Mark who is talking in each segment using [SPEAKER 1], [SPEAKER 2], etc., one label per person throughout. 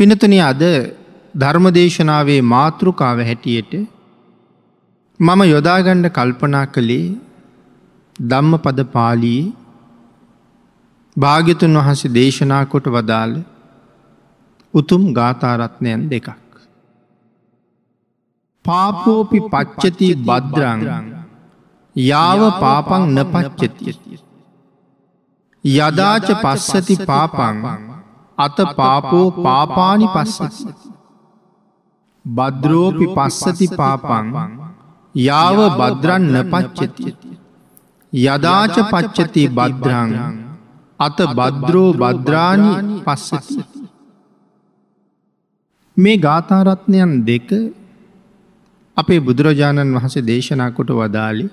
[SPEAKER 1] පිනතුන අද ධර්මදේශනාවේ මාතෘකාව හැටියට මම යොදාගණ්ඩ කල්පනා කළේ ධම්ම පද පාලී භාග්‍යතුන් වහන්සේ දේශනා කොට වදාළ උතුම් ගාථාරත්නයන් දෙකක්. පාපෝපි පච්චති බද්‍රං යාව පාපං නපච්චති. යදාච පස්සති පාපං අත පාපෝ පාපානි පස්සති. බද්‍රෝපි පස්සති පාපං යාව බද්‍රන් නපච්චති. යදාච පච්චති බද්‍රං අත බද්‍රෝ බද්‍රාණි පස්සති. මේ ගාථාරත්නයන් දෙක අපේ බුදුරජාණන් වහසේ දේශනා කොට වදාලි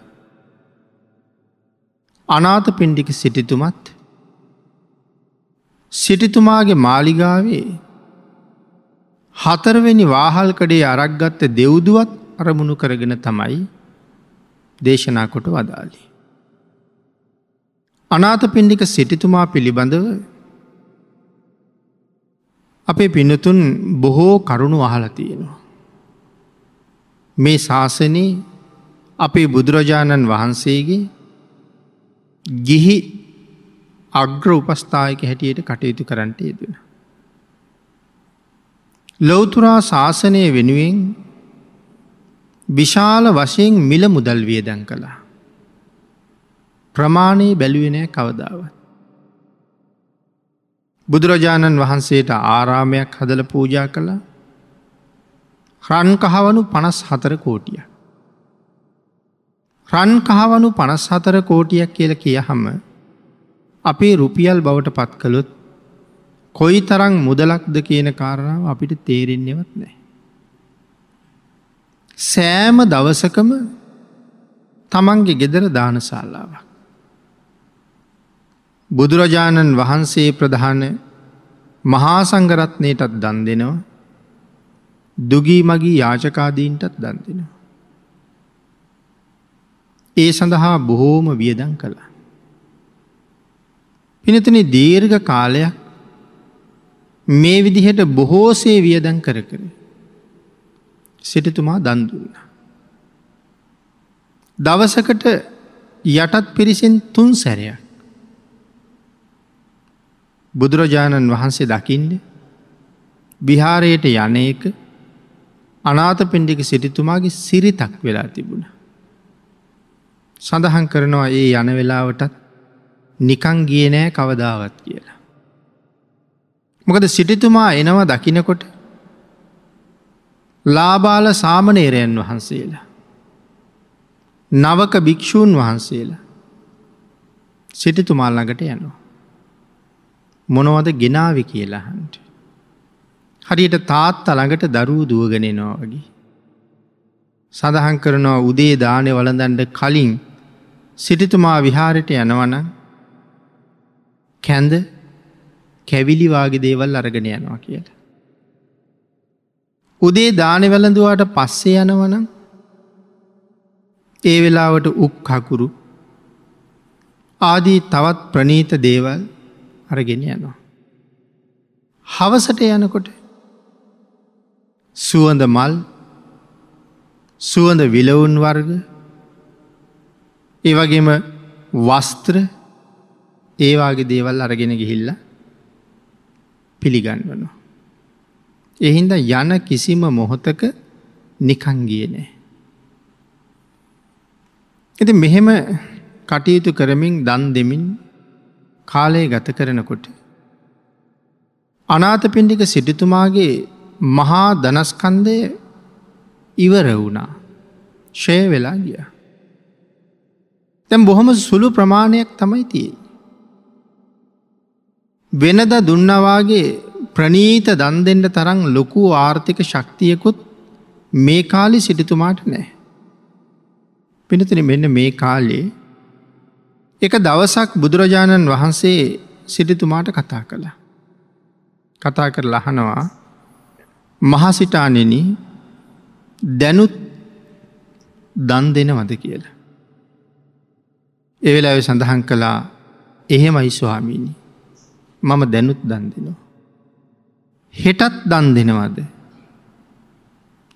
[SPEAKER 1] අනාත පින්ඩික සිටිතුමත් සිටිතුමාගේ මාලිගාවේ හතරවෙනි වාහල්කඩේ අරක්ගත්ත දෙව්දුවත් අරමුණු කරගෙන තමයි දේශනා කොට වදාලි. අනාත පින්ඩික සිටිතුමා පිළිබඳව අපේ පිනතුන් බොහෝ කරුණු අහලා තියෙනවා. මේ ශාසනයේ අපේ බුදුරජාණන් වහන්සේගේ ගිහි අග්‍ර උපස්ථායක හැටියට කටයුතු කරන්නට යෙදෙන. ලොවතුරා ශාසනය වෙනුවෙන් විශාල වශයෙන් මිල මුදල් වියදැන් කළා. ප්‍රමාණයේ බැලුවෙනෑ කවදාවත්. බුදුරජාණන් වහන්සේට ආරාමයක් හදල පූජා කළා රන් කහවනු පනස් හතර කෝටිය. රන් කහවනු පනස් හතර කෝටියක් කියල කිය හම අපේ රුපියල් බවට පත් කළොත් කොයි තරං මුදලක්ද කියන කාරණාව අපිට තේරෙන්නේවත් නෑ. සෑම දවසකම තමන්ගේ ගෙදර දානශාලාවක්. බුදුරජාණන් වහන්සේ ප්‍රධාන මහා සංගරත්නයටත් දන් දෙනවා දුගී මගී යාචකාදීන්ටත් දන් දෙනවා. ඒ සඳහා බොහෝම වියදන් කළා. පිනතන දීර්ඝ කාලයක් මේ විදිහට බොහෝසේ වියදන් කර කර සිටතුමා දන්දුන්න. දවසකට යටත් පිරිසෙන් තුන් සැරයක් බුදුරජාණන් වහන්සේ දකින්න විහාරයට යන එක අනාත පින්ඩික සිටිතුමාගේ සිරිතක් වෙලා තිබුණ. සඳහන් කරනවා ඒ යන වෙලාවටත් නිකං ගිය නෑ කවදාවත් කියලා. මොකද සිටිතුමා එනවා දකිනකොට ලාබාල සාමනේරයන් වහන්සේලා. නවක භික්‍ෂූන් වහන්සේලා සිටිතුමා ළඟට යනවා. මොනවද ගෙනාව කියලාහන්ට. හරියට තාත් අළඟට දරූ දුවගෙනෙනවා වගේ. සඳහන් කරනවා උදේ දානය වලදන්ඩ කලින් සිටිතුමා විහාරයට යනවන කැන්ද කැවිලිවාගේ දේවල් අරගෙන යනවා කියලා. උදේ දානෙ වැළඳුවාට පස්සේ යනවනම් ඒ වෙලාවට උක් කකුරු ආදී තවත් ප්‍රනීත දේවල් අරගෙන යනවා. හවසට යනකොට සුවඳ මල් සුවඳ විලවුන් වර්ග ඒවගේම වස්ත්‍ර ඒවාගේ දේවල් අරගෙන ගිහිල්ල පිළිගන්වනවා. එහින්ද යන කිසිම මොහොතක නිකංගිය නෑ. ඇති මෙහෙම කටයුතු කරමින් දන් දෙමින් කාලය ගත කරනකොට. අනාත පින්ඩික සිටිතුමාගේ මහා දනස්කන්දය ඉවර වුණා ෂය වෙලා ගිය. තැම් බොහොම සුළු ප්‍රමාණයක් තමයි තිය. වෙනද දුන්නවාගේ ප්‍රනීත දන් දෙෙන්ට තරම් ලොකු ආර්ථික ශක්තියකුත් මේ කාලි සිටිතුමාට නෑ. පිනතින මෙන්න මේ කාලේ එක දවසක් බුදුරජාණන් වහන්සේ සිටිතුමාට කතා කළා. කතා කර ලහනවා මහසිටානෙන දැනුත් දන් දෙනවද කියලා. එවෙලාව සඳහන් කළා එහෙමයි ස්වාමීණි මම දැනුත් දන් දෙනවා. හෙටත් දන් දෙනවද.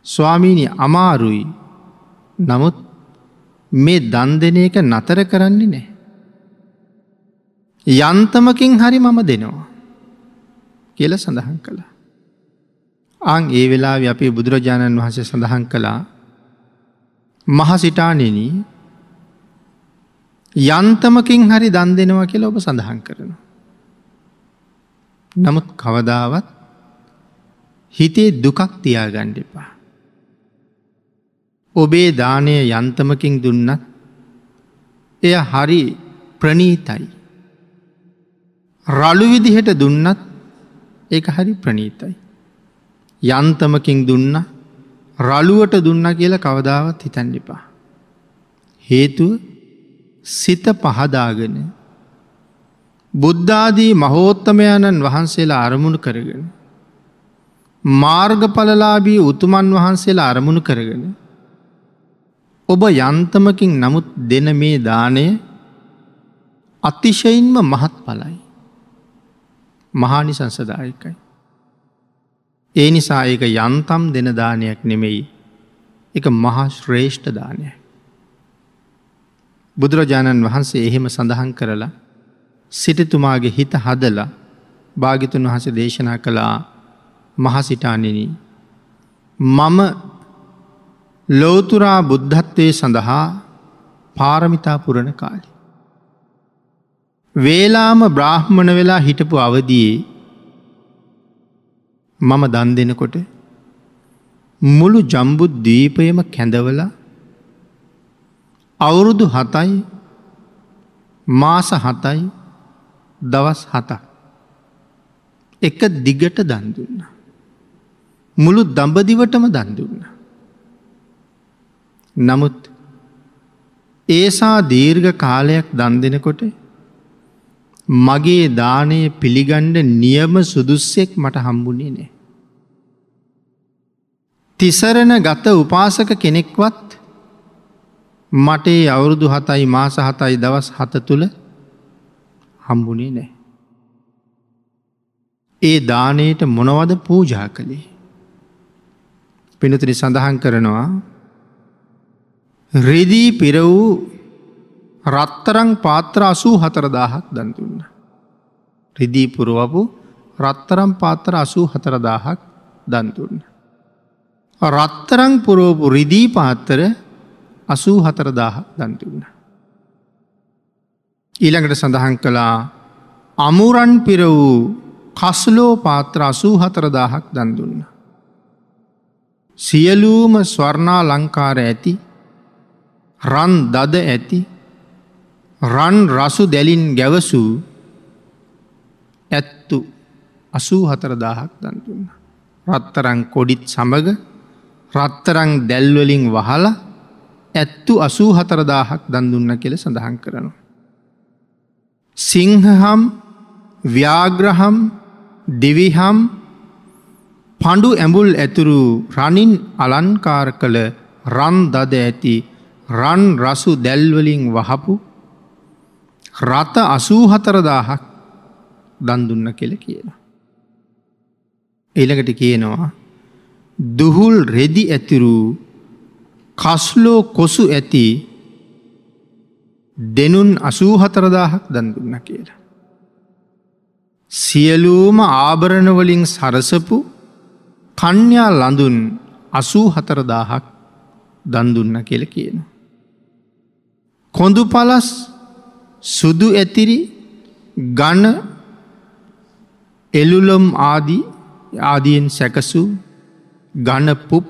[SPEAKER 1] ස්වාමීණි අමාරුයි නමුත් මේ දන් දෙන එක නතර කරන්නේ නෑ. යන්තමකින් හරි මම දෙනවා කියල සඳහන් කළා. අං ඒ වෙලා අපේ බුදුරජාණන් වහන්සේ සඳහන් කළා මහසිටානෙන යන්තමකින් හරි දන් දෙනවා කියලා ඔබ සඳහන් කරන. නමුත් කවදාවත් හිතේ දුකක් තියා ගණ්ඩිපා. ඔබේ දානය යන්තමකින් දුන්නත් එය හරි ප්‍රනීතයි. රළු විදිහට දුන්නත් ඒ හරි ප්‍රනීතයි. යන්තමකින් දුන්න රළුවට දුන්න කියලා කවදාවත් හිතන්නිපා. හේතුව සිත පහදාගෙන බුද්ධාදී මහෝත්තමයණන් වහන්සේලා අරමුණු කරගෙන. මාර්ගඵලලාබී උතුමන් වහන්සේලා අරමුණු කරගෙන. ඔබ යන්තමකින් නමුත් දෙන මේ දානය අතිශයින්ම මහත් පලයි. මහානි සංසදායකයි. ඒ නිසා ඒක යන්තම් දෙන දානයක් නෙමෙයි එක මහා ශ්‍රේෂ්ඨ දානය. බුදුරජාණන් වහන්සේ එහෙම සඳහන් කරලා සිටතුමාගේ හිත හදලා භාගිතුන් වහස දේශනා කළා මහසිටානෙන මම ලෝතුරා බුද්ධත්වය සඳහා පාරමිතා පුරණ කාලි. වේලාම බ්‍රාහ්මණ වෙලා හිටපු අවදියේ මම දන් දෙනකොට මුළු ජම්බුද් දීපයම කැඳවල අවුරුදු හතයි මාස හතයි දවස් හතක් එක දිගට දන්දුන්න. මුළු දඹදිවටම දන්දුන්න. නමුත් ඒසා දීර්ඝ කාලයක් දන් දෙනකොට මගේ දානය පිළිගණ්ඩ නියම සුදුස්සෙක් මට හම්බුණේ නෑ. තිසරණ ගත උපාසක කෙනෙක්වත් මටේ අවුරුදු හතයි මාස හතයි දවස් හත තුළ හම්බුණේ නෑ. ඒ දානයට මොනවද පූජා කළේ. පිනතුරි සඳහන් කරනවා රෙදී පිර වූ රත්තරං පාත්‍ර අසූ හතරදාහක් දන්තුන්න. රිදී පුරුවපු රත්තරම් පාත්‍ර අසූ හතරදාහක් දන්තුන්න. රත්තරං පුරෝපු රිදී පාත්තර අසූ හතරදාහක් දන්තුන්න. ඊළඟට සඳහන් කළා අමුරන් පිර වූ කස්ලෝ පාත්‍ර අසූ හතරදාහක් දන්දුන්න. සියලූම ස්වර්ණා ලංකාර ඇති රන් දද ඇති රන් රසු දැලින් ගැවසූ ඇත්තු අසූ හතරදාහක් දන්තුන්න. රත්තරං කොඩිත් සමග රත්තරං දැල්වලින් වහල ඇත්තු අසූ හතරදාහක් දන්දුන්න කෙළ සඳහන් කරනවා. සිංහහම් ව්‍යාග්‍රහම් දෙවිහම් පඩු ඇඹුල් ඇතුරු රනින් අලන්කාර කළ රන් දද ඇති රන් රසු දැල්වලින් වහපු රත අසූ හතරදාහක් දන්දුන්න කෙළ කියලා. එළකට කියනවා දුහුල් රෙදි ඇතිරු කස්ලෝ කොසු ඇති දෙනුන් අසූ හතරදාහක් දන්දුන්න කියලා. සියලූම ආභරණවලින් සරසපු කන්‍යා ලඳුන් අසූ හතරදාහක් දන්දුන්න කියල කියන. කොඳු පලස් සුදු ඇතිරි ගණ එළුලොම් ආදී ආදියෙන් සැකසු ගණපුප්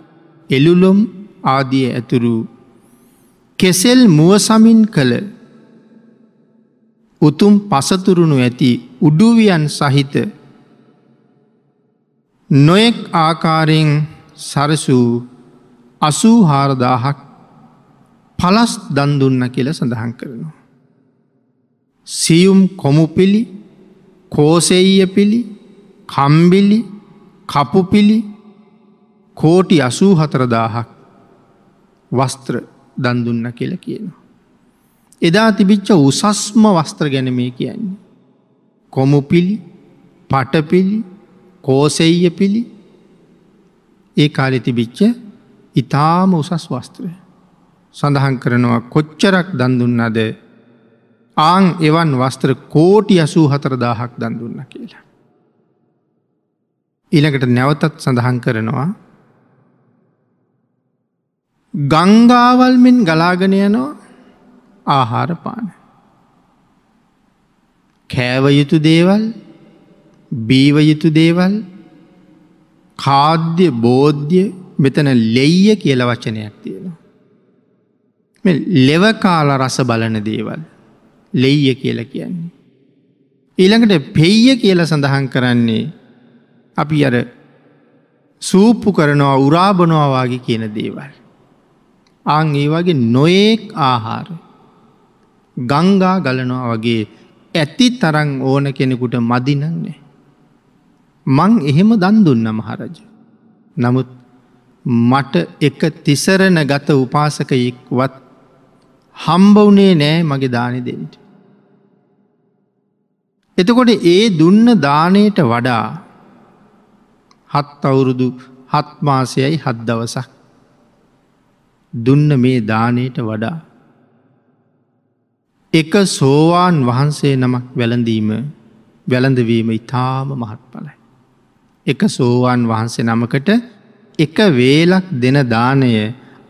[SPEAKER 1] එළුලොම් ආදිය ඇතුරු කෙසෙල් මුවසමින් කළ උතුම් පසතුරුණු ඇති උඩුවියන් සහිත නොයෙක් ආකාරයෙන් සරසූ අසූ හාරදාහක් පලස් දන්දුන්න කියල සඳහන් කරනවා. සියුම් කොමුපිලි කෝසෙයිය පිළි කම්බිලි කපුපිලි කෝටි අසූ හතරදාහක් වස්ත්‍ර දන්දුන්න කියල කියනවා. එදා තිබිච්ච උසස්ම වස්ත්‍ර ගැන මේ කියන්නේ. කොමුපිලි පටපිලි කෝසෙయ్య පිළි ඒ කාලෙ තිබිච්ච ඉතාම උසස් වස්ත්‍රය. සඳහන් කරනවා කොච්චරක් දන්දුන්නද ආං එවන් වස්ත්‍ර කෝටි අසූ හතර දාහක් දන්දුන්න කියලා. ඊළකට නැවතත් සඳහන් කරනවා ගංගාවල්මෙන් ගලාගනයනවා ආහාරපාන. කෑවයුතු දේවල් බීවයුතු දේවල් කාද්‍ය බෝධ්‍ය මෙතන ලෙයිය කියල වචනයක් තියෙනවා. මෙ ලෙවකාල රස බලන දේවල් ලෙයිය කියල කියන්නේ. ඊළඟට පෙයිය කියල සඳහන් කරන්නේ අපි අර සූප්පු කරනවා උරාබනවාවාගේ කියන දේවල්. ආං ඒ වගේ නොයෙක් ආහාරය. ගංගා ගලනවා වගේ ඇති තරං ඕන කෙනෙකුට මදිනන්නේ. මං එහෙම දන් දුන්න මහරජ. නමුත් මට එක තිසරණ ගත උපාසකයෙක්වත් හම්බවුනේ නෑ මගේ දානෙ දෙන්නට. එතකොට ඒ දුන්න දානයට වඩා හත් අවුරුදු හත්මාසයයි හත් දවසක් දුන්න මේ දානයට වඩා. එක සෝවාන් වහන්සේ නමක් වැළඳීම වැළඳවීම ඉතාම මහත් පලයි. එක සෝවාන් වහන්සේ නමකට එක වේලක් දෙන දානය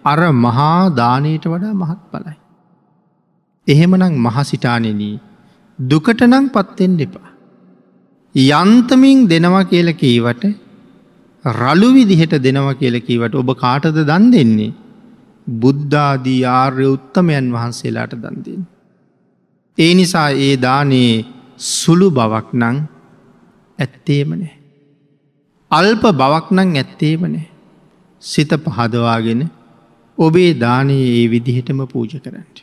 [SPEAKER 1] අර මහා දානයට වඩා මහත් පලයි. එහෙමනං මහසිටානෙනී දුකට නං පත්තෙන් දෙපා. යන්තමින් දෙනවා කියල කීවට රලු විදිහට දෙනවා කියල කීවට ඔබ කාටද දන් දෙන්නේ. බුද්ධාදී ආර්ය උත්තමයන් වහන්සේලාට දන්දෙන්. ඒ නිසා ඒ දානේ සුළු බවක් නං ඇත්තේමනෑ. අල්ප බවක් නං ඇත්තේමනෑ. සිත පහදවාගෙන ඔබේ දානයේ ඒ විදිහටම පූජ කරන්නට.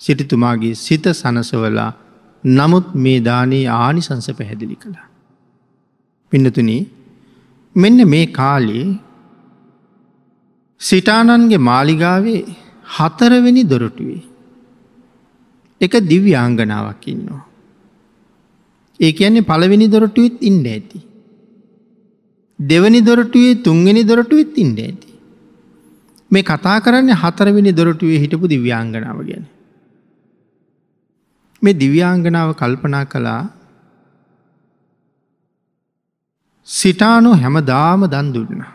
[SPEAKER 1] සිටිතුමාගේ සිත සනසවලා නමුත් මේ දානයේ ආනිසංස පැහැදිලි කළා. පින්නතුනී මෙන්න මේ කාලේ සිටානන්ගේ මාලිගාවේ හතරවෙනි දොරටුවේ එක දිව්‍ය ආංගනාවක් ඉන්නවා. ඒ කියන්නේ පළවෙනි දොරටුවත් ඉන්ඩ ඇති. දෙවනි දොරටුවේ තුන්වෙනි දොරටුවත් ඉන්ඩ ඇති. මේ කතා කරන්න හතරවෙනි දොරටුවේ හිටපු දිව්‍යාංගනාව ගැන. මේ දිව්‍යාංගනාව කල්පනා කළා සිටානු හැමදාම දන් දුන්නා.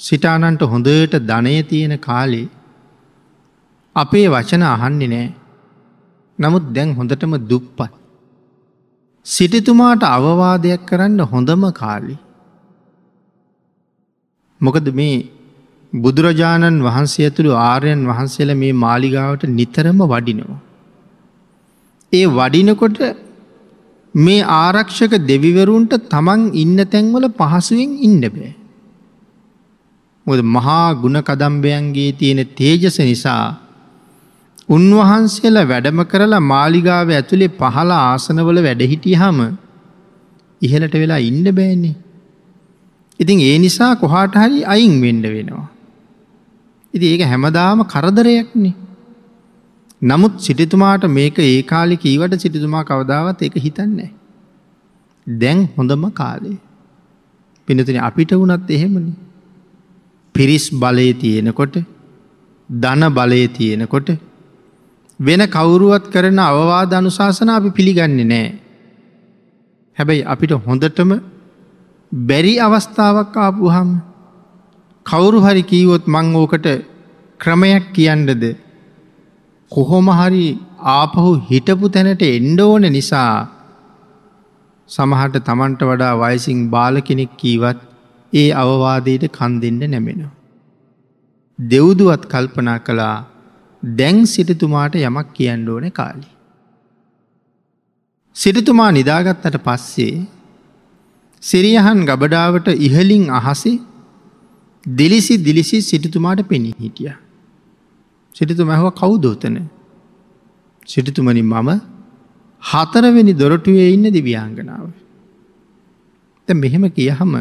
[SPEAKER 1] සිටානන්ට හොඳට ධනය තියෙන කාලේ අපේ වචන අහන්නේ නෑ. නමුත් දැන් හොඳටම දුප්පත්. සිටිතුමාට අවවාදයක් කරන්න හොඳම කාලි. මොකද මේ බුදුරජාණන් වහන්සේ ඇතුළු ආර්යන් වහන්සේල මේ මාලිගාවට නිතරම වඩිනවා. ඒ වඩිනකොට මේ ආරක්ෂක දෙවිවරුන්ට තමන් ඉන්න තැන්වල පහසුවෙන් ඉන්න බෑ. මොද මහා ගුණ කදම්බයන්ගේ තියෙන තේජස නිසා උන්වහන්සේලා වැඩම කරලා මාලිගාව ඇතුළේ පහල ආසනවල වැඩහිටිය හම ඉහලට වෙලා ඉන්න බෑන්නේ. ඉතින් ඒ නිසා කොහාට හරි අයින් වෙන්ඩ වෙනවා. ඉති ඒක හැමදාම කරදරයක්නේ. නමුත් සිටිතුමාට මේක ඒ කාලි කීවට සිටිතුමා කවදාවත් එක හිතන්නේ. දැන් හොඳම කාලේ. පිනතින අපිට වුණත් එහෙමනි. පිරිස් බලය තියෙනකොට ධන බලය තියෙනකොට වෙන කවුරුවත් කරන අවවාද අනුශාසන අපි පිළිගන්නේ නෑ. හැබැයි අපිට හොඳටම බැරි අවස්ථාවක් ආපුහම් කවුරු හරි කීවොත් මං ඕකට ක්‍රමයක් කියන්නද කොහොම හරි ආපහු හිටපු තැනට එන්ඩ ඕන නිසා සමහට තමන්ට වඩා වයිසිං බාල කෙනෙක් කීවත් ඒ අවවාදයට කන් දෙන්න නැමෙනවා. දෙව්දුවත් කල්පනා කළා දැන් සිටතුමාට යමක් කියන්න ඕන කාලි. සිටතුමා නිදාගත්තට පස්සේ සිරියහන් ගබඩාවට ඉහලින් අහසේ දිලිසි දිලිසි සිටිතුමාට පෙනී හිටිය. සිටිතුමැහව කවුදෝතන. සිටිතුමනි මම හතරවෙනි දොරටුවේ ඉන්න දිවියංගනාව. ත මෙහෙම කියහම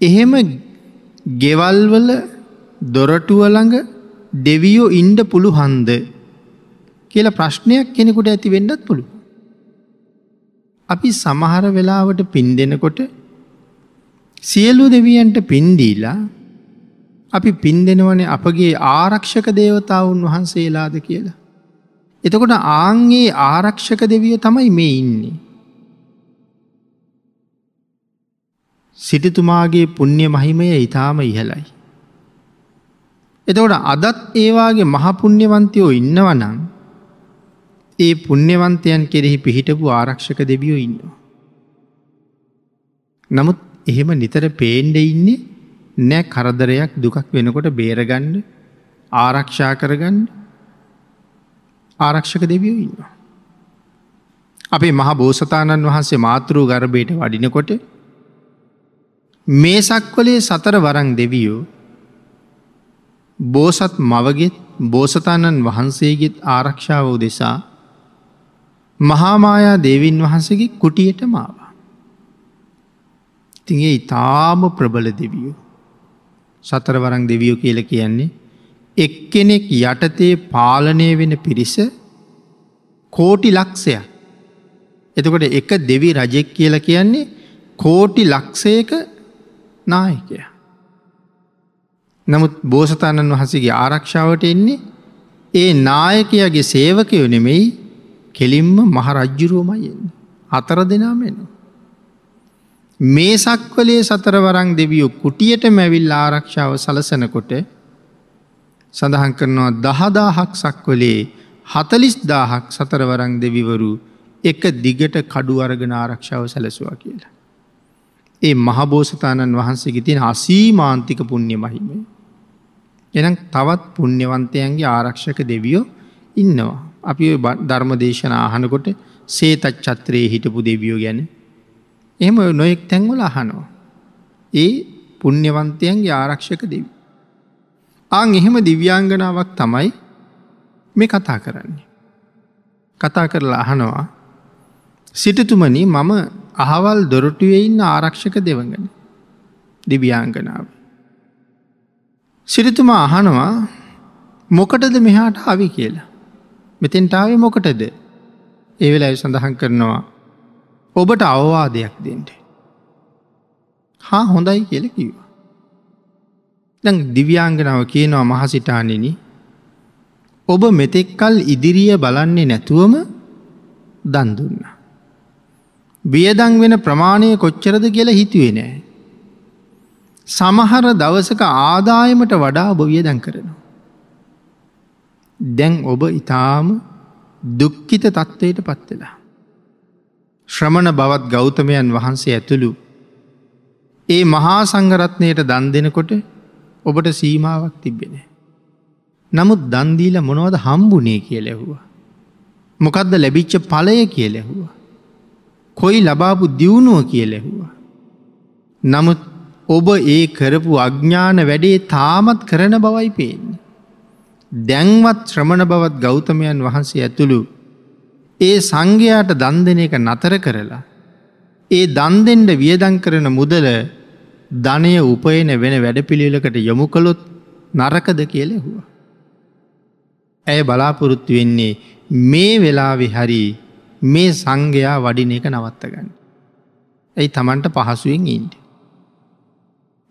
[SPEAKER 1] එහෙම ගෙවල්වල දොරටුවළඟ දෙවියෝ ඉන්ඩ පුළු හන්ද කියල ප්‍රශ්නයක් කෙනෙකුට ඇති වෙන්නත් පුළු. අපි සමහර වෙලාවට පින් දෙනකොට සියලු දෙවියන්ට පින්දීලා අපි පින් දෙනවනේ අපගේ ආරක්ෂක දේවතාවුන් වහන්සේලාද කියලා. එතකොට ආංගේ ආරක්ෂක දෙවිය තමයි මේ ඉන්නේ. සිටිතුමාගේ පුුණ්්‍ය මහිමය ඉතාම ඉහලයි. එතකොට අදත් ඒවාගේ මහපුුණ්්‍යවන්තයෝ ඉන්නවනං ඒ පුුණ්‍යවන්තයන් කෙරෙහි පිහිටපු ආරක්ෂක දෙවියෝ ඉන්නවා. නමුත් එහෙම නිතර පේන්ඩ ඉන්නේ නෑ කරදරයක් දුකක් වෙනකොට බේරගණ්ඩ ආරක්ෂා කරගන්න ආරක්ෂක දෙවියෝ ඉන්නවා. අපේ මහ බෝසතාණන් වහන්සේ මාතෘ ගර්භයට වඩිනකොට මේ සක්වලේ සතර වරං දෙවියෝ බෝසත් මවගෙත් බෝසතාණන් වහන්සේගෙත් ආරක්ෂාව දෙසා මහාමායා දේවින් වහන්සගේ කුටියට මාවා. තිගේ ඉතාම ප්‍රබල දෙවියෝ. සතරවරං දෙවියෝ කියල කියන්නේ එක්කෙනෙක් යටතේ පාලනය වෙන පිරිස කෝටි ලක්ෂයක්. එතකොට එක දෙවි රජෙක් කියල කියන්නේ කෝටි ලක්ෂයක නායකය. නමුත් බෝසතාණන් වහසගේ ආරක්ෂාවට එන්නේ ඒ නායකයාගේ සේවකයෝ නෙමෙයි කෙලින්ම මහරජ්ජුරුවමයිෙන් අතර දෙනාමෙනවා. මේ සක්වලේ සතරවරං දෙවියෝ කුටියට මැවිල් ආරක්ෂාව සලසනකොට සඳහන් කරනවා දහදාහක් සක්වලේ හතලිස් දාහක් සතරවරං දෙවිවරු එක දිගට කඩු අරගෙන ආරක්ෂාව සැලසවා කියලා. ඒ මහබෝසතාණන් වහන්සේගේ තියෙන අසීමාන්තික පුුණ්්‍ය මහිම. එනම් තවත් පුුණ්්‍යවන්තයන්ගේ ආරක්ෂක දෙවියෝ ඉන්නවා. අපි ධර්ම දේශන අහනකොට සේතත් චත්‍රයේ හිටපු දෙවියෝ ගැන එහම නොයෙක් තැන්වල අහනවා. ඒ පුුණ්්‍යවන්තයන්ගේ ආරක්ෂක දෙවි. ආං එහෙම දිව්‍යංගනාවක් තමයි මේ කතා කරන්නේ. කතා කරලා අහනවා සිටතුමනි මම අහවල් දොරටුවේ ඉන්න ආරක්ෂක දෙවගන දිව්‍යංගනාව. සිරිතුමා අහනවා මොකටද මෙහාට හවි කියලා. මෙතෙන්ටාවේ මොකටද ඒවෙලා සඳහන් කරනවා ඔබට අවවාදයක් දෙෙන්ට. හා හොඳයි කියල කිවා. දැන් දිව්‍යාංගනාව කියනවා මහසිටානෙන ඔබ මෙතෙක්කල් ඉදිරිය බලන්නේ නැතුවම දන්දුන්න. වියදං වෙන ප්‍රමාණය කොච්චරද කියලා හිතුවේ නෑ. සමහර දවසක ආදායමට වඩා ඔබ වියදැන් කරනවා. දැන් ඔබ ඉතාම දුක්කිත තත්ත්වයට පත්වෙලා. ශ්‍රමණ බවත් ගෞතමයන් වහන්සේ ඇතුළු ඒ මහා සංගරත්නයට දන් දෙනකොට ඔබට සීමාවක් තිබෙන. නමුත් දන්දීල මොනවද හම්බුනේ කිය ලැහුවා. මොකක්ද ලැබිච්ච පලය කිය ලැහුවා. කොයි ලබාපු දියුණුව කිය ලැහුවා. නමුත් ඔබ ඒ කරපු අඥ්ඥාන වැඩේ තාමත් කරන බවයි පේන්නේ. දැන්වත් ශ්‍රමණ බවත් ගෞතමයන් වහන්සේ ඇතුළු ඒ සංඝයාට දන් දෙන එක නතර කරලා. ඒ දන්දෙන්ට වියදං කරන මුදල ධනය උපයන වෙන වැඩපිළිවෙලකට යොමු කළොත් නරකද කියලෙහුව. ඇය බලාපොරොත්තු වෙන්නේ මේ වෙලාවෙ හරි මේ සංඝයා වඩින එක නවත්තගන්න. ඇයි තමන්ට පහසුවෙන් ඉන්ට.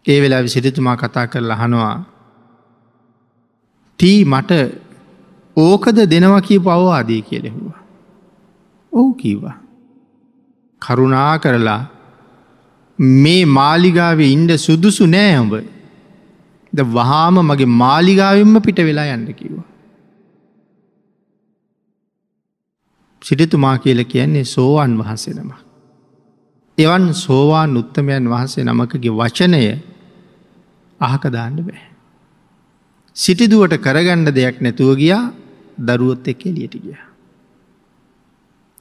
[SPEAKER 1] ඒ වෙලා සිරිතුමා කතා කර ලහනවා තී මට ඕකද දෙනවා කී පවවාදී කියලෙහුවා. ඔහු කීවා. කරුණා කරලා මේ මාලිගාවේ ඉන්ඩ සුදුසු නෑ ඔඹ ද වහාම මගේ මාලිගාවෙන්ම පිට වෙලා යන්න කිව්වා. සිටිතුමා කියල කියන්නේ සෝවාන් වහන්සේ නම. එවන් සෝවාන් උත්තමයන් වහන්සේ නමකගේ වචනය අහක දාන්න බෑ. සිටිදුවට කරගණ්ඩ දෙයක් නැතුව ගියා දරුවොත් එක් එලියට ගිය.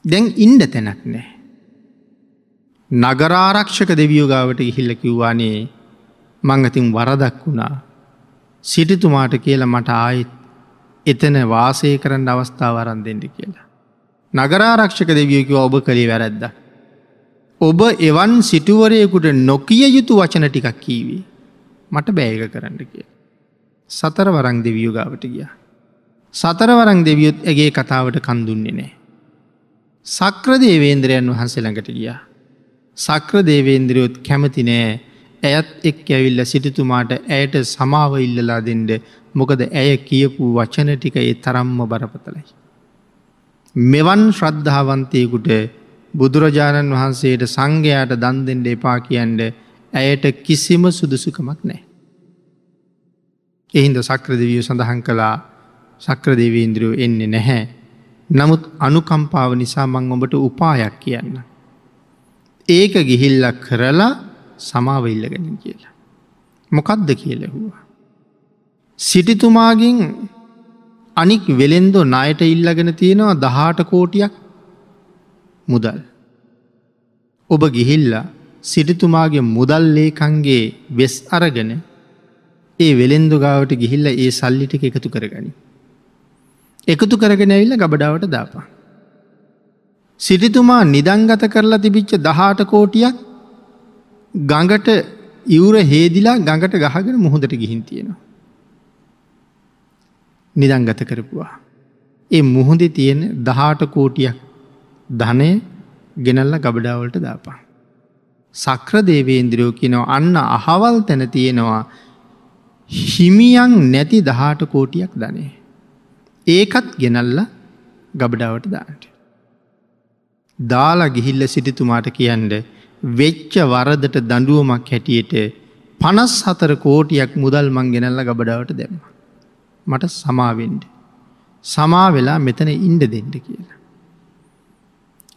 [SPEAKER 1] දැන් ඉන්ඩ තැනක් නෑ. නගරාරක්ෂක දෙවියෝගාවට ඉහිල්ල කිව්වානේ මංගතින් වරදක් වුණා. සිටිතුමාට කියලා මට ආයිත් එතන වාසය කරන්න අවස්ථාව වරන් දෙෙන්ට කියලා. නගරාරක්ෂක දෙවියකව ඔබ කළේ වැරැද්ද. ඔබ එවන් සිටුවරයකුට නොකිය යුතු වචන ටිකක් කීවී. මට බෑග කරන්න කිය. සතර වරං දෙවියෝගාවට ගිය. සතර වරං දෙවියොත් ඇගේ කතාවට කන්දුන්නේ නෑ. සක්‍ර දේවේන්ද්‍රයන් වහන්සේ ළඟට ගියා. සක්‍ර දේවේන්ද්‍රයොත් කැමති නෑ ඇයත් එක් ඇවිල්ල සිටිතුමාට ඇයට සමාව ඉල්ලලා දෙන්ඩ මොකද ඇය කියපු වචන ටික ඒ තරම්ම බරපතලයි. මෙවන් ශ්‍රද්ධාවන්තයකුට බුදුරජාණන් වහන්සේට සංඝයාට දන් දෙෙන්ඩ එපා කියන්ඩ ඇයට කිසිම සුදුසුකමක් නෑ. එහින්ද සක්‍රදවිය සඳහන් කළා සක්‍රදේවීන්ද්‍රියෝ එන්නේ නැහැ. නමුත් අනුකම්පාව නිසා මං ඔබට උපායක් කියන්න. ඒක ගිහිල්ලක් කරලා සමාව ඉල්ලගෙන කියලා. මොකක්ද කියලෙහුවා. සිටිතුමාගින් අනික් වෙළෙන්දෝ ණයට ඉල්ලගෙන තියෙනවා දහාට කෝටියක් මුදල්. ඔබ ගිහිල්ලා සිටිතුමාගේ මුදල් ලේකන්ගේ වෙස් අරගෙන ඒ වෙළෙන්දු ගාවට ගිහිල්ල ඒ සල්ලිටික එකතු කරගනි. එකතු කරගෙන ඇවිල්ල ගබඩාවට දාපා. සිටිතුමා නිදංගත කරලා තිබිච්ච දහාට කෝටියක් ගඟට ඉවුර හේදිලා ගඟට ගහගෙන මුහොදට ගිහින් තියෙනවා. නිදංගත කරපුවා. ඒ මුහොදේ තියෙන දහාට කෝටියක් ධනය ගෙනල්ල ගබඩාවලට දාපා. සක්‍ර දේවේන්ද්‍රයෝ කියනව අන්න අහවල් තැන තියෙනවා හිමියන් නැති දහාට කෝටියක් ධනේ. ඒකත් ගෙනල්ල ගබඩාවට දාට. දාලා ගිහිල්ල සිටිතුමාට කියන්ඩ වෙච්ච වරදට දඩුවමක් හැටියට පනස් හතර කෝටියක් මුදල් මං ගෙනල්ල ගබඩාවට දැම්ම. මට සමාවෙන්ඩ. සමා වෙලා මෙතන ඉන්ඩ දෙන්න කියලා.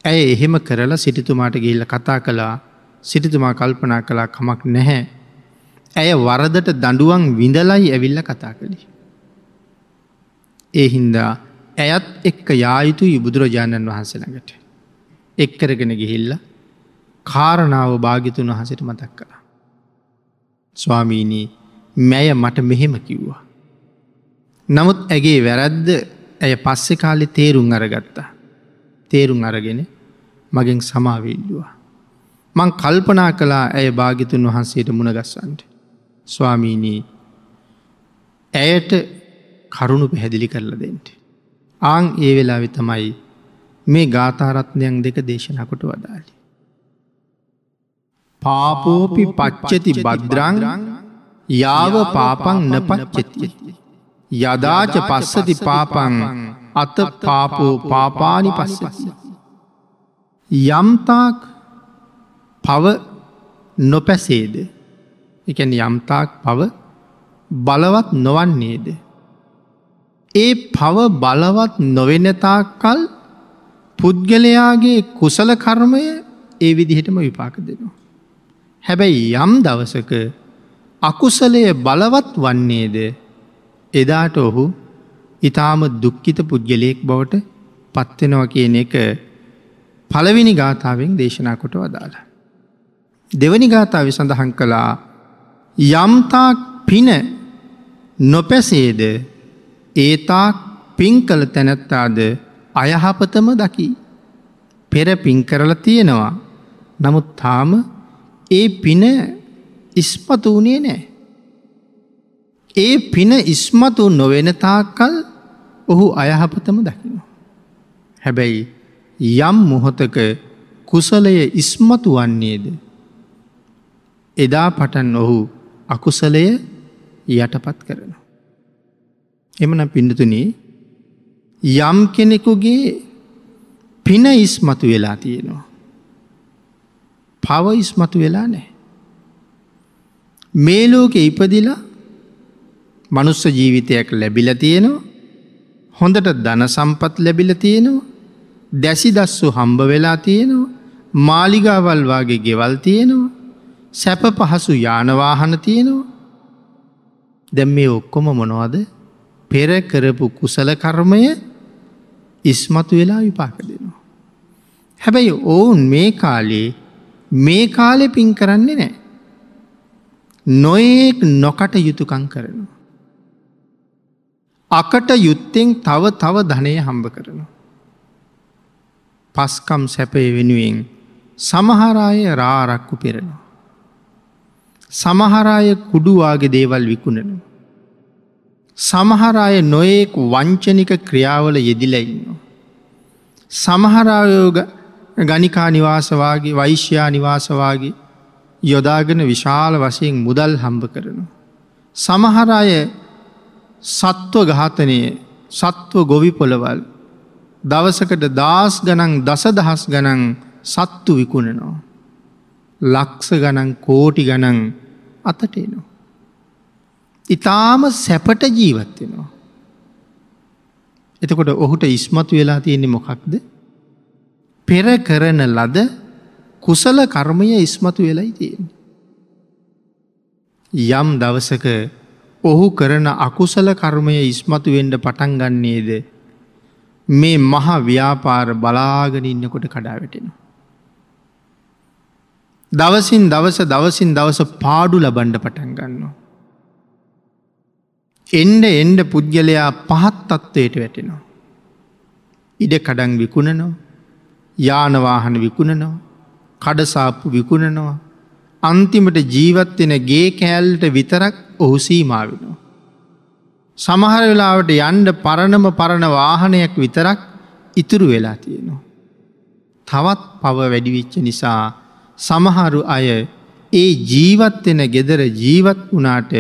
[SPEAKER 1] ඇය එහෙම කරලා සිටිතුමාට ගිල්ල කතා කළා සිටිතුමා කල්පනා කලා කමක් නැහැ. ඇය වරදට දඩුවන් විඳලයි ඇවිල්ල කතා කළි. ඒ හින්දා ඇයත් එක්ක යායුතුයි බුදුරජාණන් වහන්සළඟට. එක්කරගෙන ගිහිල්ල කාරණාව භාගිතුන් වහසට මතක් කළා. ස්වාමීනී මැය මට මෙහෙම කිව්වා. නමුත් ඇගේ වැරැද්ද ඇය පස්සෙ කාලෙ තේරුම් අරගත්තා. තේරුම් අරගෙන මගෙන් සමාවේල්ලවා. මං කල්පනා කලා ඇය භාගිතුන් වහන්සේට මුණගස්සන්ට. ස්වාමීනී ඇයට කරුණු පැහැදිලි කරලා දෙෙන්ට. ආං ඒ වෙලා වෙතමයි මේ ගාථාරත්නයන් දෙක දේශනකොට වදාලි. පාපෝපි පච්චති බද්‍රං යාව පාපං නපච්චති. යදාච පස්සති පාපං අත පාපෝ පාපානි පස්සති. යම්තාක් පව නොපැසේද එකැන යම්තාක් පව බලවත් නොවන්නේද. ඒ පව බලවත් නොවෙනතාක් කල් පුද්ගලයාගේ කුසල කර්මය ඒ විදිහටම විපාක දෙනවා. හැබැයි යම් දවසක අකුසලය බලවත් වන්නේද එදාට ඔහු ඉතාම දුක්කිත පුද්ගලයෙක් බවට පත්වෙනව කියන එක පළවෙනි ගාථාවෙන් දේශනා කොට වදාලා. දෙවනි ගාථාව සඳහන් කළා යම්තාක් පින නොපැසේද ඒතාක් පින් කළ තැනැත්තාද අයහපතම දකි. පෙර පින් කරලා තියෙනවා. නමුත් තාම ඒ පින ඉස්පතු වනේ නෑ. ඒ පින ඉස්මතු නොවෙන තාකල් ඔහු අයහපතම දකිනවා. හැබැයි යම් මොහොතක කුසලය ඉස්මතු වන්නේද. එදා පටන් ඔහු අකුසලය යටපත් කරනවා. එමන පිඩතුනේ යම් කෙනෙකුගේ පින ඉස්මතු වෙලා තියෙනවා. පව ඉස්මතු වෙලා නෑ. මේ ලෝක ඉපදිලා මනුස්ස ජීවිතයක් ලැබිල තියෙනවා හොඳට ධන සම්පත් ලැබිල තියෙනවා දැසි දස්සු හම්බ වෙලා තියෙනවා මාලිගාවල් වගේ ගෙවල් තියෙනවා සැප පහසු යානවාහන තියෙනවා දැම් මේ ඔක්කොම මොනවද පෙර කරපු කුසල කර්මය ඉස්මතු වෙලා විපාක දෙනවා. හැබැයි ඔවුන් මේ කාලේ මේ කාලෙ පින් කරන්නේ නෑ. නොයෙක් නොකට යුතුකං කරනවා. අකට යුත්තෙන් තව තව ධනය හම්බ කරනවා. පස්කම් සැපය වෙනුවෙන් සමහරාය රාරක්කු පෙරෙනවා. සමහරාය කුඩුවාගේ දේවල් විකුණනවා. සමහර අය නොයෙක් වංචනික ක්‍රියාවල යෙදිලඉන්නවා. සමහරයෝග ගනිකා නිවාසවාගේ වෛශ්‍යයා නිවාසවාගේ යොදාගෙන විශාල වශයෙන් මුදල් හම්බ කරනවා. සමහර අය සත්ව ඝාතනය සත්ව ගොවි පොළවල් දවසකට දස් ගනන් දස දහස් ගනන් සත්තු විකුණනවා. ලක්ස ගනන් කෝටි ගනන් අතටේනවා. ඉතාම සැපට ජීවත්වෙනවා. එතකොට ඔහුට ඉස්මතු වෙලා තියෙන්නේ මොකක්ද පෙර කරන ලද කුසල කර්මය ඉස්මතු වෙලයි තියෙන. යම් දවසක ඔහු කරන අකුසල කර්මය ඉස්මතු වෙන්ඩ පටන් ගන්නේද මේ මහ ව්‍යාපාර බලාගෙන ඉන්නකොට කඩා වැටෙනවා. දවසින් දවස දවසින් දවස පාඩු ලබන්ඩ පටන් ගන්නවා. එන්ඩ එන්ඩ පුද්ගලයා පහත් තත්ත්වයට වැටෙනවා. ඉඩ කඩන් විකුණනවා යානවාහන විකුණනවා කඩසාප්පු විකුණනවා අන්තිමට ජීවත්වෙන ගේ කෑල්ට විතරක් ඔහු සීමාවෙනවා. සමහර වෙලාවට යන්ඩ පරණම පරණ වාහනයක් විතරක් ඉතුරු වෙලා තියෙනවා. තවත් පව වැඩිවිච්ච නිසා සමහරු අය ඒ ජීවත්වෙන ගෙදර ජීවත් වනාට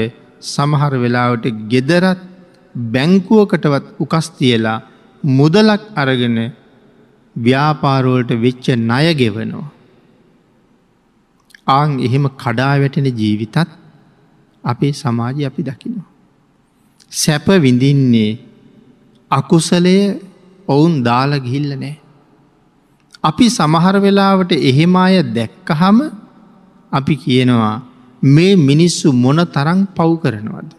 [SPEAKER 1] සමහර වෙලාවට ගෙදරත් බැංකුවකටවත් උකස් තියලා මුදලක් අරගෙන ව්‍යාපාරුවලට වෙච්ච ණය ගෙවනවා. ආං එහෙම කඩා වැටෙන ජීවිතත් අපේ සමාජය අපි දකිනවා. සැප විඳින්නේ අකුසලය ඔවුන් දාල ගිහිල්ල නෑ. අපි සමහර වෙලාවට එහෙම අය දැක්කහම අපි කියනවා මේ මිනිස්සු මොන තරං පව් කරනවද.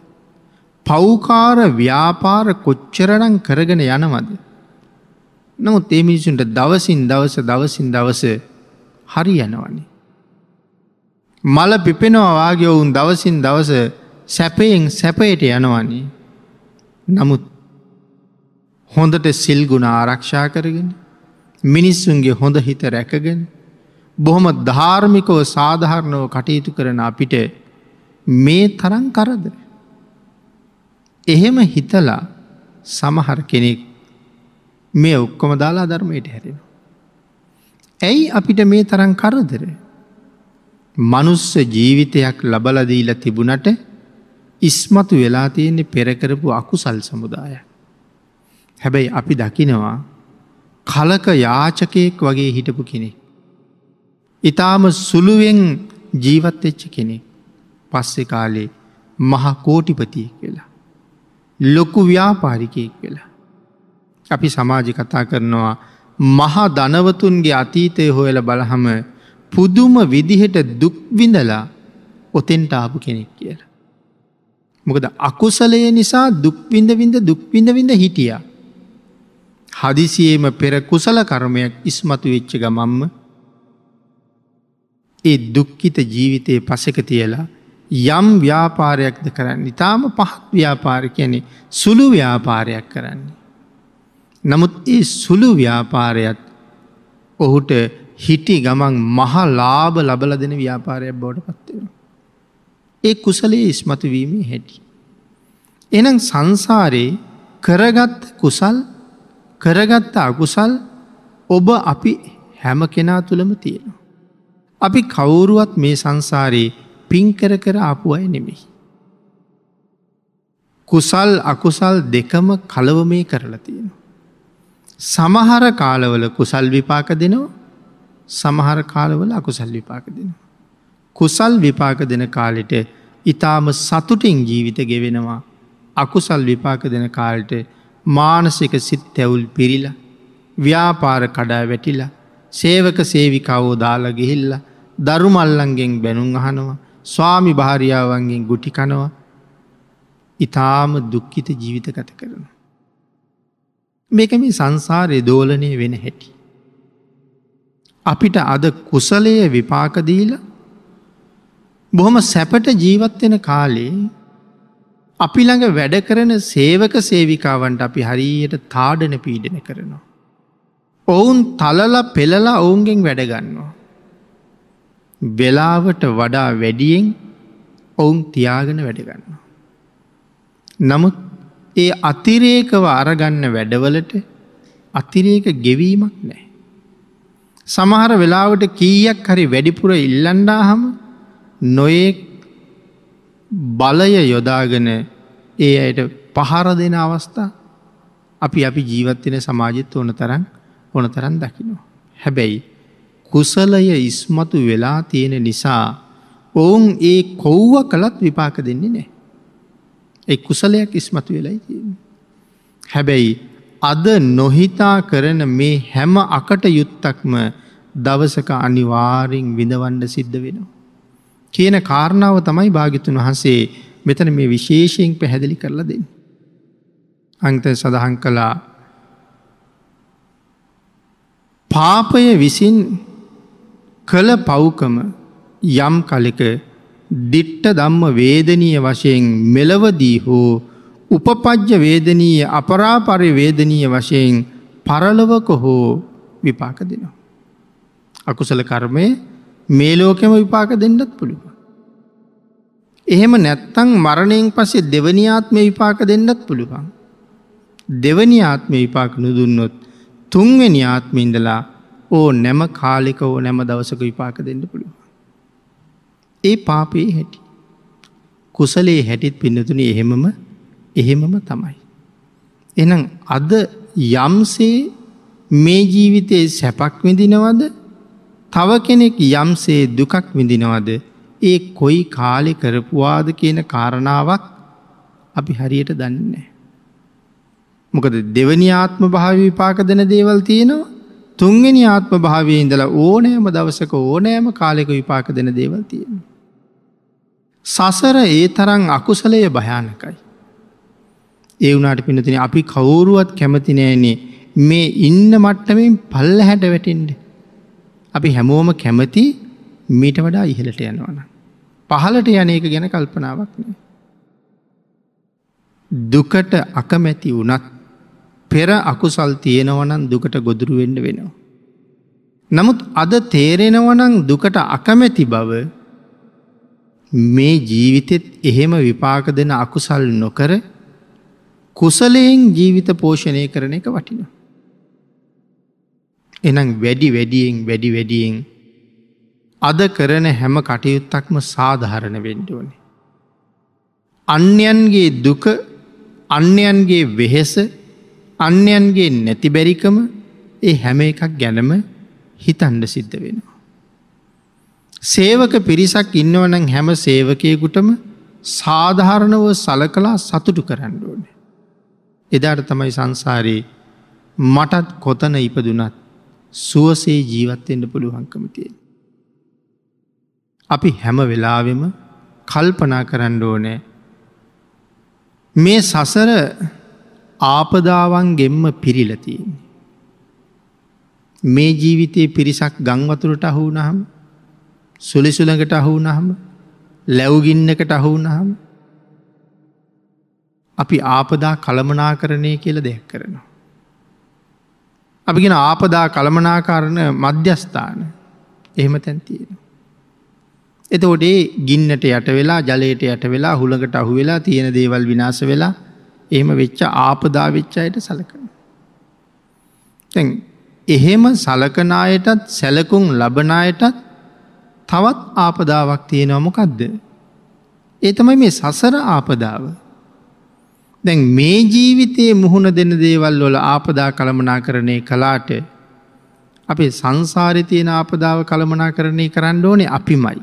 [SPEAKER 1] පෞකාර ව්‍යාපාර කොච්චරණං කරගෙන යනවද. නමුත් ඒ මිනිසුන්ට දවසින් දවස දවසින් දවස හරි යනවන්නේ. මල පිපෙනවාගේ ඔවුන් දවසින් දවස සැපයෙන් සැපයට යනවන්නේ. නමුත් හොඳට සිල්ගුණ ආරක්ෂා කරගෙන මිනිස්සුන්ගේ හොඳ හිත රැකගෙන බොහොම ධාර්මිකව සාධහරණව කටයුතු කරන අපිට මේ තරන් කරදර. එහෙම හිතලා සමහර කෙනෙක් මේ ඔක්කොම දාලා ධර්මයට හැරෙන. ඇයි අපිට මේ තරන් කරදර. මනුස්ස ජීවිතයක් ලබලදීල තිබුණට ඉස්මතු වෙලා තියෙන්නේ පෙරකරපු අකුසල් සමුදාය. හැබැයි අපි දකිනවා කලක යාචකයෙක් වගේ හිටපු කෙනෙක්. ඉතාම සුළුවෙන් ජීවත් එච්ච කෙනෙක් පස්සෙ කාලේ මහ කෝටිපතියෙක් වෙලා. ලොකු ව්‍යාපාරිකයෙක් වෙලා. අපි සමාජි කතා කරනවා මහා ධනවතුන්ගේ අතීතය හොයල බලහම පුදුම විදිහට දුක්විඳලා ඔතෙන්ට ආපු කෙනෙක් කියලා. මොකද අකුසලය නිසා දුක්විඳ විඳ දුක්විඳ විඳ හිටිය. හදිසියේම පෙර කුසල කර්මයක් ඉස්මතු වෙච්ච ගමම්ම ඒ දුක්කිත ජීවිතයේ පසක තියලා යම් ව්‍යාපාරයක්ද කරන්න ඉතාම පහත් ව්‍යාපාර කියනෙ සුළු ව්‍යාපාරයක් කරන්නේ. නමුත් ඒ සුළු ව්‍යාපාරයත් ඔහුට හිටි ගමන් මහ ලාබ ලබල දෙන ව්‍යාපාරයක් බෝඩ පත්වෙන. ඒ කුසලේ ඉස්මතුවීමේ හැටි. එනම් සංසාරයේ කරගත්ත කුසල් කරගත්ත අකුසල් ඔබ අපි හැම කෙනා තුළම තියෙනවා. අපි කවුරුවත් මේ සංසාරයේ පින්කර කර ආපු අය නෙමෙයි. කුසල් අකුසල් දෙකම කලව මේ කරලා තියෙනවා. සමහර කාලවල කුසල් විපාක දෙනවා සමහර කාලවල අකුසල් විපාක දෙනවා. කුසල් විපාක දෙන කාලෙට ඉතාම සතුටින් ජීවිත ගෙවෙනවා අකුසල් විපාක දෙන කාලට මානසික සිත් තැවුල් පිරිල ව්‍යාපාර කඩා වැටිලා සේවක සේවිකාවෝ දාලා ගිහිල්ල දරුමල්ලන්ගෙන් බැනුම් අහනවා ස්වාමි භාරියාවන්ගෙන් ගුටි කනවා ඉතාම දුක්කිත ජීවිත ගත කරනවා. මේක මේ සංසාරය දෝලනය වෙන හැටි. අපිට අද කුසලය විපාකදීල බොහොම සැපට ජීවත්වෙන කාලේ අපි ළඟ වැඩ කරන සේවක සේවිකාවන්ට අපි හරියට තාඩන පීඩන කරනවා. ඔවුන් තලල පෙළලා ඔවුන්ගෙන් වැඩගන්නවා. වෙලාවට වඩා වැඩියෙන් ඔවුන් තියාගෙන වැඩගන්නවා. නමුත් ඒ අතිරේකව අරගන්න වැඩවලට අතිරේක ගෙවීමක් නෑ. සමහර වෙලාවට කීයක් හරි වැඩිපුර ඉල්ලන්ඩාහම නොයෙක් බලය යොදාගෙන ඒ අයට පහර දෙන අවස්ථා අපි අපි ජීවත්වෙන සමාජත් ඕන තරන් ඕන තරන් දකිනවා. හැබැයි කුසලය ඉස්මතු වෙලා තියෙන නිසා ඔවුන් ඒ කොව්ව කළත් විපාක දෙන්නේ නෑ. එ කුසලයක් ඉස්මතු වෙලයි තියෙන. හැබැයි අද නොහිතා කරන මේ හැම අකට යුත්තක්ම දවසක අනිවාරින් විඳවන්ඩ සිද්ධ වෙනවා. කියන කාරණාව තමයි භාගිතුන් වහන්සේ මෙතන මේ විශේෂයෙන් පැහැදිලි කරලා දෙන්න. අංත සඳහන් කළා පාපය විසින් කළ පව්කම යම් කලෙක දිට්ට දම්ම වේදනීය වශයෙන් මෙලවදී හෝ උපපජ්‍ය වේදනීය අපරාපරි වේදනීය වශයෙන් පරලොවක හෝ විපාක දෙනවා. අකුසල කර්මය මේ ලෝකෙම විපාක දෙන්නත් පුළුව. එහෙම නැත්තං මරණයෙන් පස්සේ දෙවනි ආත්මය විපාක දෙන්නත් පුළුවන්. දෙවනි ආත්මය විපාක නුදුන්නොත් තුන්වෙනි ආත්මින්දලා ඕ නැම කාලික ඕ නැම දවසක විපාක දෙන්න පුළුව. ඒ පාපයේ හැටි. කුසලේ හැටිත් පින්නතුන එහෙමම එහෙමම තමයි. එනම් අද යම්සේ මේ ජීවිතයේ සැපක් විඳිනවද තව කෙනෙක් යම්සේ දුකක් විඳිනවද ඒ කොයි කාලෙ කරපුවාද කියන කාරණාවක් අපි හරියට දන්නේ. මොකද දෙවනි ආත්ම භාව විපාක දෙන දේවල් තියෙනවා තුන්ගෙන ආත්ම භාවය ඉඳලා ඕනෑම දවසක ඕනෑම කාලෙක විපාක දෙන දේවල් තියෙන. සසර ඒ තරං අකුසලය භයානකයි. ඒ වුනාට පිනතින අපි කවුරුවත් කැමතිනෑනේ මේ ඉන්න මට්ටමින් පල්ල හැට වැටින්ඩ. අපි හැමෝම කැමති මීට වඩා ඉහලට යනවන. පහලට යනක ගැන කල්පනාවක් නෑ. දුකට අකමැති වනත් පෙර අකුසල් තියෙනවනන් දුකට ගොදුරුවෙන්ඩ වෙනවා. නමුත් අද තේරෙනවනං දුකට අකමැති බව මේ ජීවිතෙත් එහෙම විපාක දෙන අකුසල් නොකර කුසලයෙන් ජීවිත පෝෂණය කරන එක වටින. එනම් වැඩි වැඩියෙන් වැඩි වැඩියෙන් අද කරන හැම කටයුත්තක්ම සාධහරණ වෙන්ඩෝනේ. අන්‍යන්ගේ දුක අන්‍යයන්ගේ වෙහෙස අන්‍යයන්ගේ නැතිබැරිකම ඒ හැම එකක් ගැනම හිතන්ඩ සිද්ධ වෙනවා. සේවක පිරිසක් ඉන්නවනං හැම සේවකයකුටම සාධාරණව සලකලා සතුටු කරන්න ඕනේ. එදාට තමයි සංසාරයේ මටත් කොතන ඉපදුනත් සුවසේ ජීවත්වෙන්ට පුළුවන්කමතිය. අපි හැම වෙලාවෙම කල්පනා කරන්න ඕනෑ මේ සසර ආපදාවන්ගෙන්ම පිරිලතියෙන්. මේ ජීවිතයේ පිරිසක් ගංවතුරට අහු නහම සුලිසුළඟට අහු නහම ලැව්ගින්නකට අහු නහම අපි ආපදා කළමනා කරණය කියල දෙයක් කරනවා. අපිගෙන ආපදා කළමනාකාරණ මධ්‍යස්ථාන එහෙම තැන්තියෙන. එතෝඩේ ගින්නට යට වෙලා ජලයට යට වෙලා හුළඟට අහු වෙලා තියෙන දේවල් විනාස වෙලා එහෙම වෙච්ච ආපදා වෙච්චායට සලකන. තැන් එහෙම සලකනායටත් සැලකුම් ලබනායටත් තවත් ආපදාවක් තියෙනවමොකක්ද. ඒ තමයි මේ සසර ආපදාව. දැන් මේ ජීවිතයේ මුහුණ දෙන දේවල් වල ආපදා කළමනා කරණය කලාට අපේ සංසාරිතයන ආපදාව කළමනා කරණය කරන්න ඕනේ අපිමයි.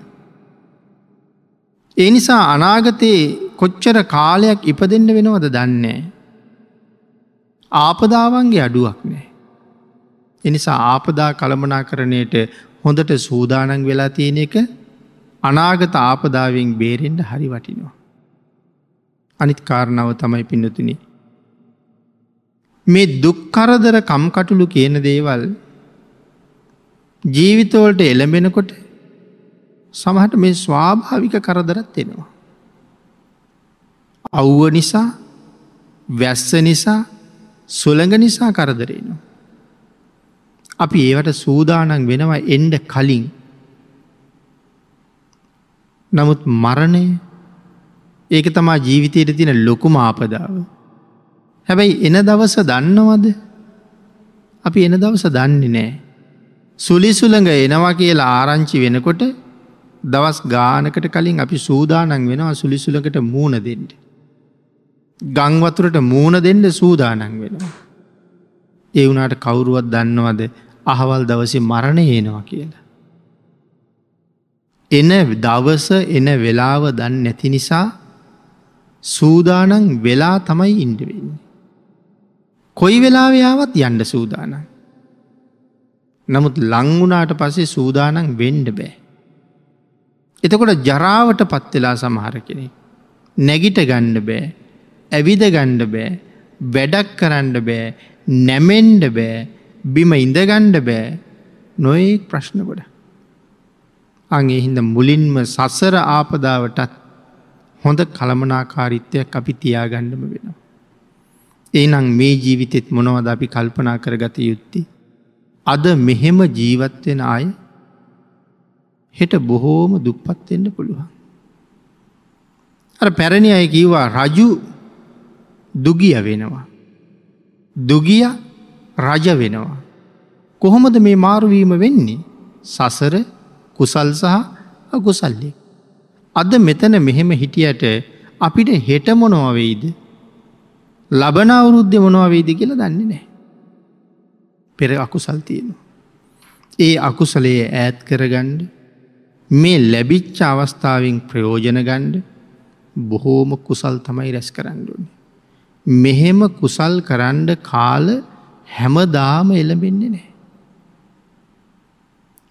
[SPEAKER 1] ඒ නිසා අනාගතයේ කොච්චර කාලයක් ඉපදෙන්ට වෙනවද දන්නේ. ආපදාවන්ගේ අඩුවක් නෑ. එනිසා ආපදා කළමනා කරණයට හොඳට සූදානන් වෙලා තියෙන එක අනාගත ආපදාවෙන් බේරෙන්ට හරි වටිනවා. අනිත් කාරණාව තමයි පින්නතුනි. මේ දුක්කරදර කම්කටුළු කියන දේවල් ජීවිතවලට එළඹෙනකොට සමහට මේ ස්වාභාවික කරදරත් එෙනවා. අව්ව නිසා වැස්ස නිසා සුළඟ නිසා කරදරේනවා. අපි ඒවට සූදානන් වෙනවා එන්ඩ කලින් නමුත් මරණය ඒක තමා ජීවිතයට තින ලොකුම ආපදාව. හැබැයි එන දවස දන්නවද අපි එන දවස දන්නේ නෑ. සුලිසුළඟ එනවා කියලා ආරංචි වෙනකොට දවස් ගානකට කලින් අපි සූදානන් වෙනවා සුලිසුලකට මූුණ දෙෙන්ට. ගංවතුරට මූුණ දෙන්න සූදානන් වෙනවා. ඒ වුනාට කවුරුවත් දන්නවද අහවල් දවසි මරණ ඒනවා කියලා. එන දවස එන වෙලාව දන්න නැති නිසා සූදානන් වෙලා තමයි ඉන්ඩවෙන්නේ. කොයි වෙලාවයාවත් යන්ඩ සූදානන්. නමුත් ලංගුණාට පසේ සූදානන් වෙන්ඩ බෑ. එතකොට ජරාවට පත්වෙලා සමහර කෙනෙ. නැගිට ගණ්ඩ බෑ ඇවිද ගණ්ඩ බෑ වැඩක් කරන්න බෑ නැමෙන්ඩ බෑ බිම ඉඳගණ්ඩ බෑ නොඒ ප්‍රශ්න ගොඩ. අගේ හින්ද මුලින්ම සසර ආපදාවටත් හොඳ කළමනාකාරිත්වයක් අපි තියාගණ්ඩම වෙනවා. ඒනං මේ ජීවිතෙත් මොනවද අපි කල්පනා කරගත යුත්ති. අද මෙහෙම ජීවත්වෙන අය හෙට බොහෝම දුප්පත්වෙන්න පුළුවන්. අර පැරණි අය කීවා රජු දුගිය වෙනවා. දුගිය රජ වෙනවා. කොහොමද මේ මාරුවීම වෙන්නේ සසර කුසල් සහ අකුසල්ලි. අද මෙතන මෙහෙම හිටියට අපිට හෙට මොනොවවෙයිද ලබන අවුරුද්ධ මොනවවෙයිද කියලා දන්නේ නෑ. පෙර අකුසල් තියෙනවා. ඒ අකුසලයේ ඈත් කරගණ්ඩ මේ ලැබිච්ච අවස්ථාවෙන් ප්‍රයෝජන ගණ්ඩ බොහෝම කුසල් තමයි රැස් කරන්නඩුවනි. මෙහෙම කුසල් කරන්ඩ කාල හැමදාම එළබෙන්නේ නෑ.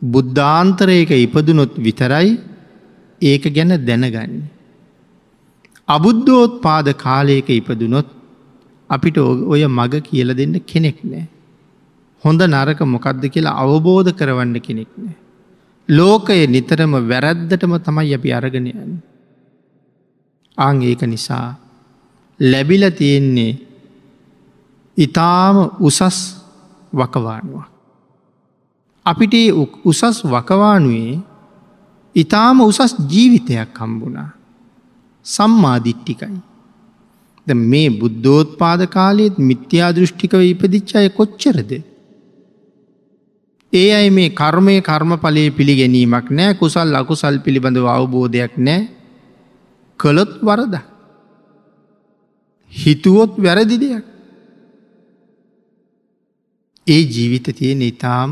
[SPEAKER 1] බුද්ධාන්තරයක ඉපදුනොත් විතරයි ඒක ගැන දැනගන්න. අබුද්ධෝත් පාද කාලයක ඉපදුනොත් අපිට ඔය මග කියල දෙන්න කෙනෙක් නෑ. හොඳ නරක මොකක්ද කියලා අවබෝධ කරවන්න කෙනෙක් නෑ. ලෝකය නිතරම වැරැද්දටම තමයි අපි අරගෙනයන්. ආං ඒක නිසා ලැබිල තියෙන්නේ ඉතාම උසස් වකවානුවක්. අපිට උසස් වකවානුවේ ඉතාම උසස් ජීවිතයක් හම්බුණා. සම්මාධිට්ටිකයි. ද මේ බුද්ධෝත් පාද කාලයේත් මිත්‍යා දෘෂ්ටිකව ඉපදිච්චාය කොච්චරද. ඒ අයි මේ කර්මය කර්මඵලයේ පිළිගැනීමක් නෑ කුසල් අකුසල් පිළිබඳව අවබෝධයක් නෑ කළොත් වරද. හිතුවොත් වැරදි දෙයක්. ඒ ජීවිත තියෙන ඉතාම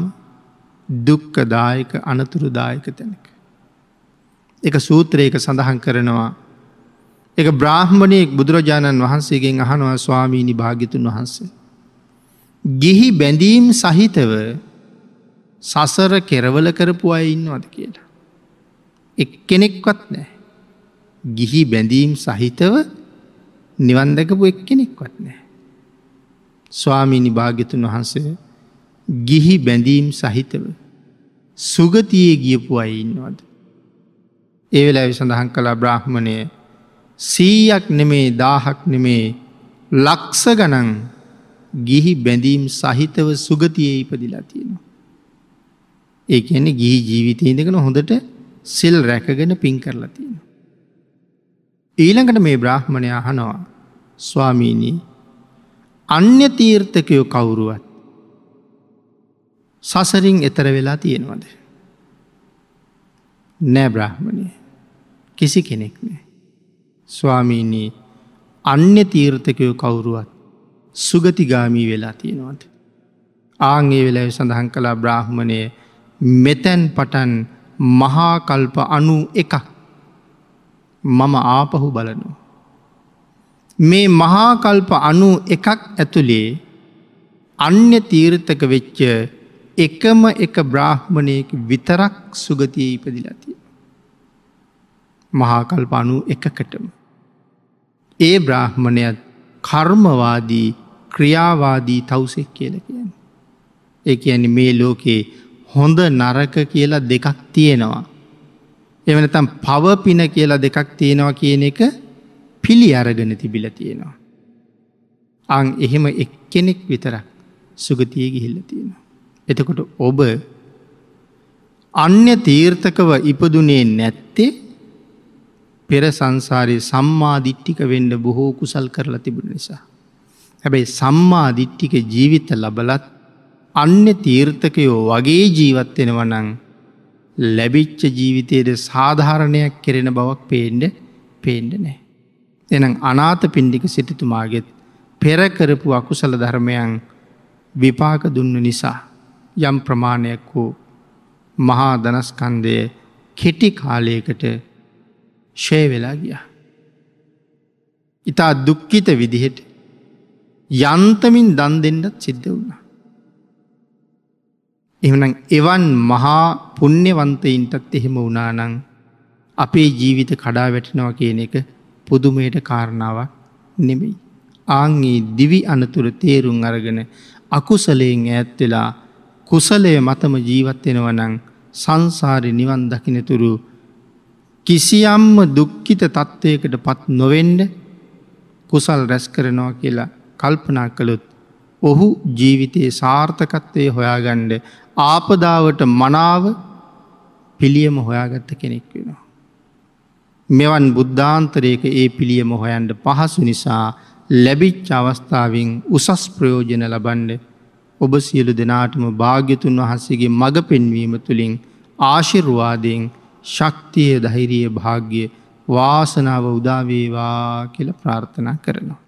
[SPEAKER 1] දුක්කදායක අනතුරුදායක තැනක. එක සූත්‍රයක සඳහන් කරනවා එක බ්‍රාහ්මණයෙක් බුදුරජාණන් වහන්සේගෙන් අහනවා ස්වාමීණි භාගිතුන් වහන්සේ. ගිහි බැඳීම් සහිතව සසර කෙරවල කරපු අය ඉන්නවද කියලා. එක් කෙනෙක්වත් නෑ. ගිහි බැඳීම් සහිතව නිවන්දකපු එක් කෙනෙක්වත් නෑ. ස්වාමීනි භාග්‍යතුන් වහන්සේ ගිහි බැඳීම් සහිතව සුගතියේ ගියපු අයි ඉන්නවද. ඒවෙලා විසඳහන් කලා බ්‍රාහ්මණය සීයක් නෙමේ දාහක් නෙමේ ලක්ස ගනන් ගිහි බැඳීම් සහිතව සුගතියේ ඉපදිලා තියෙනවා. ඒ කියන්නේ ගිහි ජීවිතය ඉඳගෙන හොඳට සිල් රැකගෙන පින් කරලා තියෙන. ඊළඟට මේ බ්‍රාහ්මණය අහනවා ස්වාමීණී අන්‍ය තීර්ථකයෝ කවුරුවත් සසරින් එතර වෙලා තියෙනවද. නෑ බ්‍රාහ්මණය කිසි කෙනෙක් නෑ. ස්වාමීණී අන්‍ය තීර්ථකයෝ කවුරුවත් සුගතිගාමී වෙලා තියෙනවද. ආංගේ වෙලා සඳහන් කලා බ්‍රාහ්මණය මෙතැන් පටන් මහාකල්ප අනු එකක් මම ආපහු බලනු. මේ මහාකල්ප අනු එකක් ඇතුළේ අන්‍ය තීර්ථක වෙච්ච එකම එක බ්‍රාහ්මණයක විතරක් සුගතිය ඉපදිලතිය. මහාකල්ප අනු එකකටම. ඒ බ්‍රාහ්මණයත් කර්මවාදී ක්‍රියාවාදී තවසෙක් කියල කියන. ඒ ඇනි මේ ලෝකයේ හොඳ නරක කියලා දෙකක් තියෙනවා. එවනතම් පවපින කියලා දෙකක් තියෙනවා කියන එක පිළි අරගෙන තිබිල තියෙනවා. අං එහෙම එක්කෙනෙක් විතරක් සුගතිය ගිහිල්ල තියෙනවා. එතකොට ඔබ අන්‍ය තීර්ථකව ඉපදුනේ නැත්තේ පෙර සංසාරය සම්මාධිට්ටික වෙන්න බොහෝ කුසල් කරලා තිබුණ නිසා. හැබැයි සම්මාධිට්ටික ජීවිත ලබලත් අන්න තීර්ථකයෝ වගේ ජීවත්වෙනවනං ලැබිච්ච ජීවිතයට සාධාරණයක් කෙරෙන බවක් පේන්ඩ පේන්ඩ නෑ. එනම් අනාත පින්ඩික සිටිතුමාගෙත් පෙරකරපු අකුසල ධර්මයන් විපාක දුන්න නිසා යම් ප්‍රමාණයක් වූ මහා දනස්කන්දය කෙටි කාලයකට ෂය වෙලා ගිය. ඉතා දුක්කිත විදිහට යන්තමින් දන් දෙන්නත් සිද්ධ වුණා. එමනම් එවන් මහා පුුණ්‍යවන්තයින්ටත් එහෙම වනානං අපේ ජීවිත කඩා වැටෙනවා කියන එක පුදුමයට කාරණාවක් නෙමෙයි. ආංගේ දිවි අනතුර තේරුම් අරගෙන අකුසලයෙන් ඈත්වෙලා කුසලය මතම ජීවත්වෙනවනං සංසාරි නිවන් දකිනතුරු කිසියම්ම දුක්කිත තත්ත්වයකට පත් නොවෙන්ඩ කුසල් රැස් කරනවා කියලා කල්පනා කළොත් ඔහු ජීවිතයේ සාර්ථකත්වය හොයාගණ්ඩ ආපදාවට මනාව පිළියම හොයාගත්ත කෙනෙක් වෙනවා. මෙවන් බුද්ධාන්තරයක ඒ පිළියම හොයන්ට පහසු නිසා ලැබිච්ච අවස්ථාවෙන් උසස් ප්‍රයෝජන ලබන්ඩ ඔබ සියලු දෙනාටම භාග්‍යතුන් වහන්සේගේ මඟ පෙන්වීම තුළින් ආශිර්වාදයෙන් ශක්තිය දහිරිය භාග්‍ය වාසනාව උදාවේවා කියල ප්‍රාර්ථනා කරනවා.